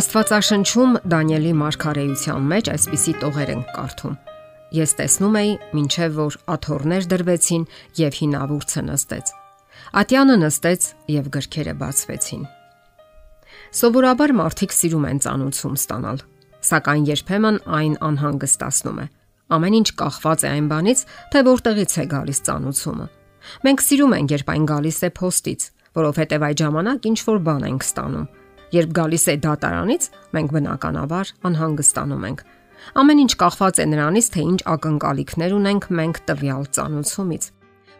Աստվածաշնչում Դանիելի մարգարեության մեջ այսպիսի տողեր են կարդում. Ես տեսնում էի, ինչև որ աթոռներ դրվեցին եւ հինավուրցը նստեց։ Ատյանը նստեց եւ գրքերը բացվեցին։ Սովորաբար մարդիկ սիրում են ծանուցում ստանալ, սակայն երբեմն այն անհանգստացնում է։ Ամեն ինչ կախված է այն բանից, թե որտեղից է գալիս ծանուցումը։ Մենք սիրում ենք, երբ այն գալիս է փոստից, որովհետև այդ ժամանակ ինչ որ բան ենք ստանում Երբ գալիս է դատարանից, մենք բնականաբար անհանգստանում ենք։ Ամեն ինչ կախված է նրանից, թե ինչ ակնկալիքներ ունենք մենք տվյալ ծանուցումից։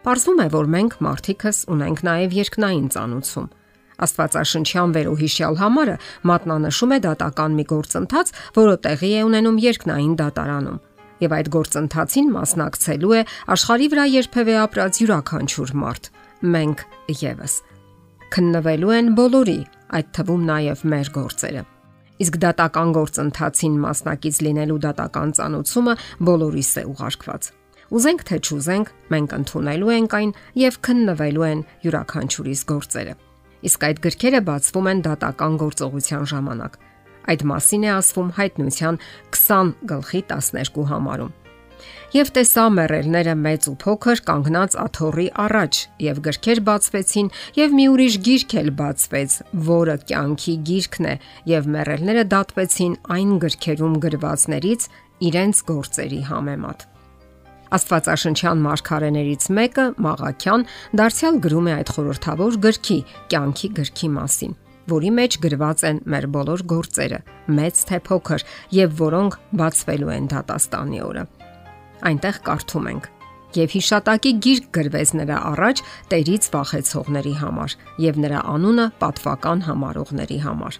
Պարզվում է, որ մենք մարդիկս ունենք նաև երկնային ծանուցում։ Աստվածաշնչյան վերոհիշյալ համարը մատնանշում է դատական մի գործընթաց, որը տեղի է ունենում երկնային դատարանում եւ այդ գործընթացին մասնակցելու է աշխարի վրա երբևէ ապրած յուրաքանչյուր մարդ։ Մենք եւս քննվելու են բոլորի այդ թվում նաև մեր գործերը։ Իսկ դատական գործընթացին մասնակից լինելու դատական ծանուցումը բոլորիս է ուղարկված։ Ուզենք թե չուզենք, մենք ընդունելու ենք այն եւ քննվելու են յուրաքանչյուրիս գործերը։ Իսկ այդ գրքերը բացվում են դատական գործողության ժամանակ։ Այդ մասին է ասվում հայտնության 20 գլխի 12 համարում եւ տեսա մեռելները մեծ ու փոքր կանգնած աթոռի առաջ եւ գրքեր բացվեցին եւ մի ուրիշ գիրք էլ բացվեց, որը կյանքի գիրքն է եւ մեռելները դատվեցին այն գրքերում գրվածներից իրենց գործերի համեմատ։ Աստվածաշնչյան մարգարեներից մեկը Մաղաքյան դարձյալ գրում է այդ խորհրդավոր գրքի կյանքի գրքի մասին որի մեջ գրված են մեր բոլոր գործերը, մեծ թե փոքր, եւ որոնք բացվելու են դատաստանի օրը այնտեղ կարդում ենք. Եվ հիշատակի գիրք գրվեց նրա առաջ Տերից վախեցողների համար եւ նրա անունը պատվական համարողների համար։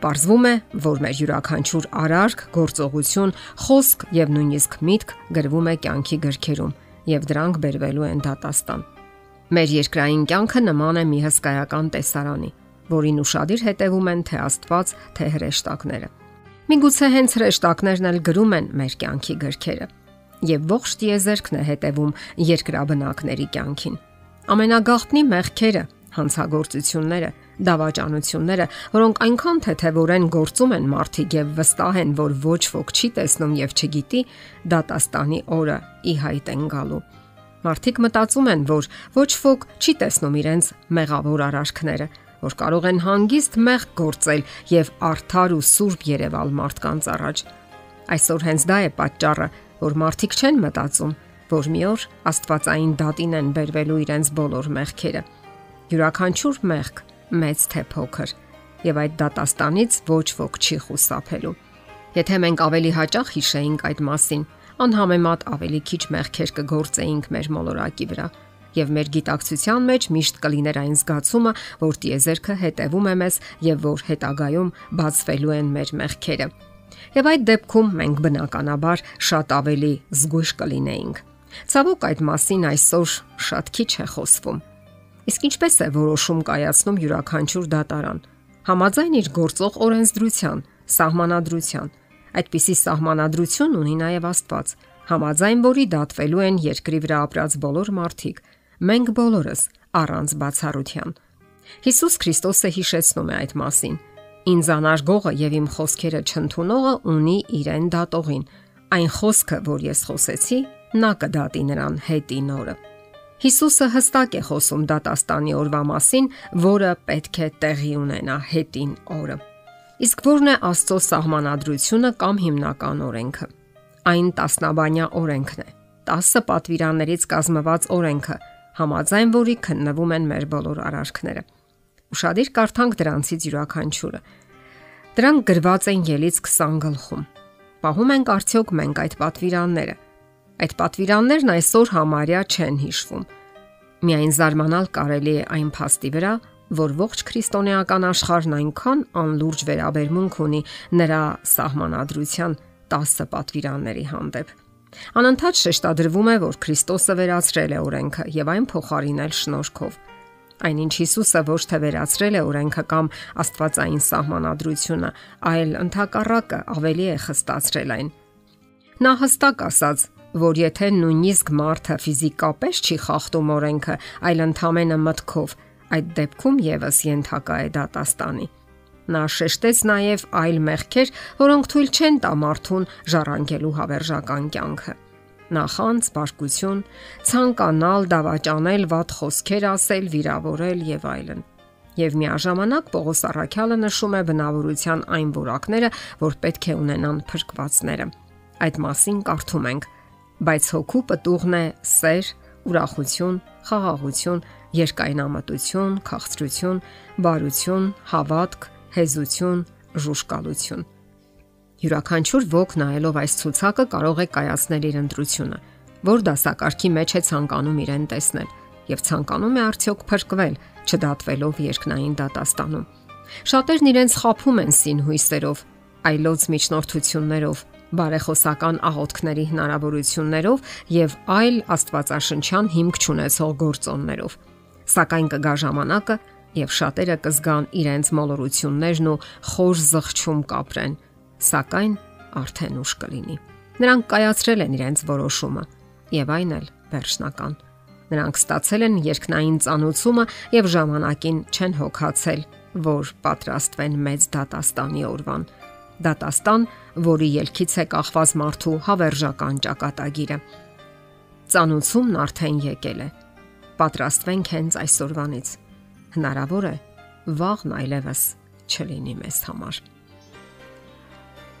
Պարզվում է, որ մեր յուրաքանչյուր արարք, գործողություն, խոսք եւ նույնիսկ միտք գրվում է կյանքի գրքերում եւ դրանք բերվելու են դատաստան։ Մեր երկրային կյանքը նման է մի հսկայական տեսարանի, որին ուրشادիր հետևում են թե Աստված, թե հրեշտակները։ Միգուցե հենց հրեշտակներն էլ գրում են մեր կյանքի գրքերը եւ ողջ տիեզերքն է հետևում երկրաբնակների կյանքին։ Ամենագաղտնի մեղքերը, հանցագործությունները, դավաճանությունները, որոնք այնքան թեթևորեն գործում են մարդիկ եւ վստահ են, որ ոչ ոք չի տեսնում եւ չգիտի, դատաստանի օրը ի հայտ են գալու։ Մարդիկ մտածում են, որ ոչ ոք չի տեսնում իրենց մեղավոր արարքները, որ կարող են հանգիստ մեղք գործել եւ արդար ու սուրբ Երևալ մարդկանց առաջ։ Այսօր հենց դա է պատճառը, որ մարդիկ չեն մտածում, որ մի օր Աստվածային դատին են բերվելու իրենց բոլոր մեղքերը։ Յուրաքանչյուր մեղք, մեծ թե փոքր, եւ այդ դատաստանից ոչ ոք չի խուսափելու։ Եթե մենք ավելի հաճախ հիշեինք այդ մասին, անհամեմատ ավելի քիչ մեղքեր կգործեինք մեր մոլորակի վրա եւ մեր գիտակցության մեջ միշտ կլիներ այն զգացումը, որ տիեզերքը հետևում է մեզ եւ որ հետագայում բացվելու են մեր մեղքերը։ Եվ այդ դեպքում մենք բնականաբար շատ ավելի զգույշ կլինեինք։ Ցավոք այդ մասին այսօր շատ քիչ է խոսվում։ Իսկ ինչպես է որոշում կայացնում յուրաքանչյուր դատարան։ Համաձայն իր գործող օրենսդրության, սահմանադրության։ Այդպիսի սահմանադրություն ունի նաև Աստված, համաձայն որի դատվելու են երկրի վրա ապրած բոլոր մարդիկ։ Մենք բոլորս առանց բացառության։ Հիսուս Քրիստոսը հիշեցնում է այդ մասին Ինձ անարգողը եւ իմ խոսքերը չընդունողը ունի իրեն դատողին։ Այն խոսքը, որ ես խոսեցի, նա կդատի նրան հետի նորը։ Հիսուսը հստակ է խոսում դատաստանի օրվա մասին, որը պետք է տեղի ունենա հետին օրը։ Իսկ ո՞րն է Աստծո սահմանադրությունը կամ հիմնական օրենքը։ Այն տասնաբանյա օրենքն է։ 10 պատվիրաններից կազմված օրենքը, համաձայն որի քննվում են մեր բոլոր արարքները։ Ուշադիր կարդանք դրանցից յուրաքանչյուրը։ Դրանք գրված են ելից 20 գլխում։ Պահում ենք արդյոք մենք այդ պատվիրանները։ Այդ պատվիրաններն այսօր համարյա չեն հիշվում։ Միայն զարմանալ կարելի է այն փաստի վրա, որ ողջ քրիստոնեական աշխարհն այնքան անլուրջ վերաբերմունք ունի նրա սահմանադրության 10 պատվիրանների հանդեպ։ Անընդհատ շեշտադրվում է, որ Քրիստոսը վերացրել է օրենքը եւ այն փոխարինել շնորհքով։ Այնինչ Հիսուսը ոչ թե վերացրել է օրենքը կամ Աստվածային սահմանադրությունը, այլ ընդհակառակը ավելի է խստացրել այն։ Նա հստակ ասաց, որ եթե նույնիսկ մարդը ֆիզիկապես չի խախտում օրենքը, այլ ընդամենը մտքով, այդ դեպքում եւս ենթակա է դատաստանի։ Նա շեշտեց նաև այլ մեղքեր, որոնք թույլ չեն տա մարդուն ժառանգելու հավերժական կյանքը նախանց, բարկություն, ցանկանալ, դավաճանել, ված խոսքեր ասել, վիրավորել եւ այլն։ Եվ միաժամանակ Պողոս Արաքյալը նշում է բնավորության այն որակները, որ պետք է ունենան փրկվածները։ Այդ մասին կարդում ենք. բայց հոգու պտուղն է սեր, ուրախություն, խաղաղություն, երկայնամտություն, քաղցրություն, բարություն, հավատք, հեզություն, ժուշկալություն։ Յուրաքանչյուր ոգ նայելով այս ցուցակը կարող է կայացնել իր ընտրությունը, որ դասակարգի մեջ է ցանկանում իրեն տեսնել եւ ցանկանում է արդյոք փրկվել, չդատվելով երկնային դատաստանում։ Շատերն իրենց խափում են սին հույսերով, այլոց միջնորդություններով, բարեխոսական աղոթքների հնարավորություններով եւ այլ աստվածաշնչյան հիմք չունեցող գործոններով։ Սակայն կգա ժամանակը, եւ շատերը կզգան իրենց մոլորություններն ու խոր զղջում կապրեն սակայն արդեն ուշ կլինի։ Նրանք կայացրել են իրենց որոշումը եւ այն էլ վերջնական։ Նրանք ստացել են երկնային ծանուցումը եւ ժամանակին չեն հոգացել, որ պատրաստվեն մեծ դատաստանի օրվան։ Դատաստան, որի ելքից է կախված մարդու հավերժական ճակատագիրը։ Ծանուցումն արդեն եկել է։ Պատրաստվենք հենց այսօրվանից։ Հնարավոր է վաղն այլևս չլինի մեզ համար։